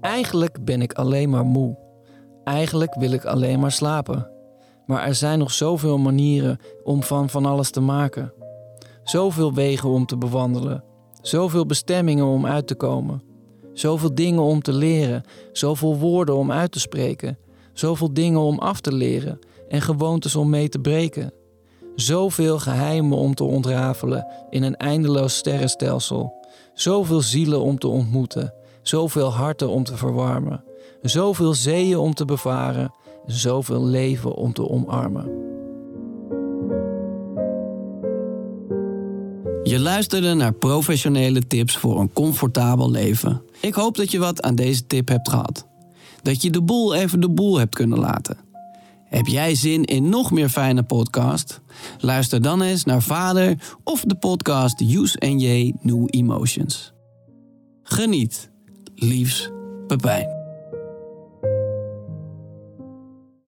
Eigenlijk ben ik alleen maar moe. Eigenlijk wil ik alleen maar slapen. Maar er zijn nog zoveel manieren om van van alles te maken. Zoveel wegen om te bewandelen. Zoveel bestemmingen om uit te komen. Zoveel dingen om te leren. Zoveel woorden om uit te spreken. Zoveel dingen om af te leren en gewoontes om mee te breken. Zoveel geheimen om te ontrafelen in een eindeloos sterrenstelsel. Zoveel zielen om te ontmoeten. Zoveel harten om te verwarmen. Zoveel zeeën om te bevaren. Zoveel leven om te omarmen. Je luisterde naar professionele tips voor een comfortabel leven. Ik hoop dat je wat aan deze tip hebt gehad. Dat je de boel even de boel hebt kunnen laten. Heb jij zin in nog meer fijne podcast? Luister dan eens naar Vader of de podcast Use J New Emotions. Geniet. Liefs, Pepijn.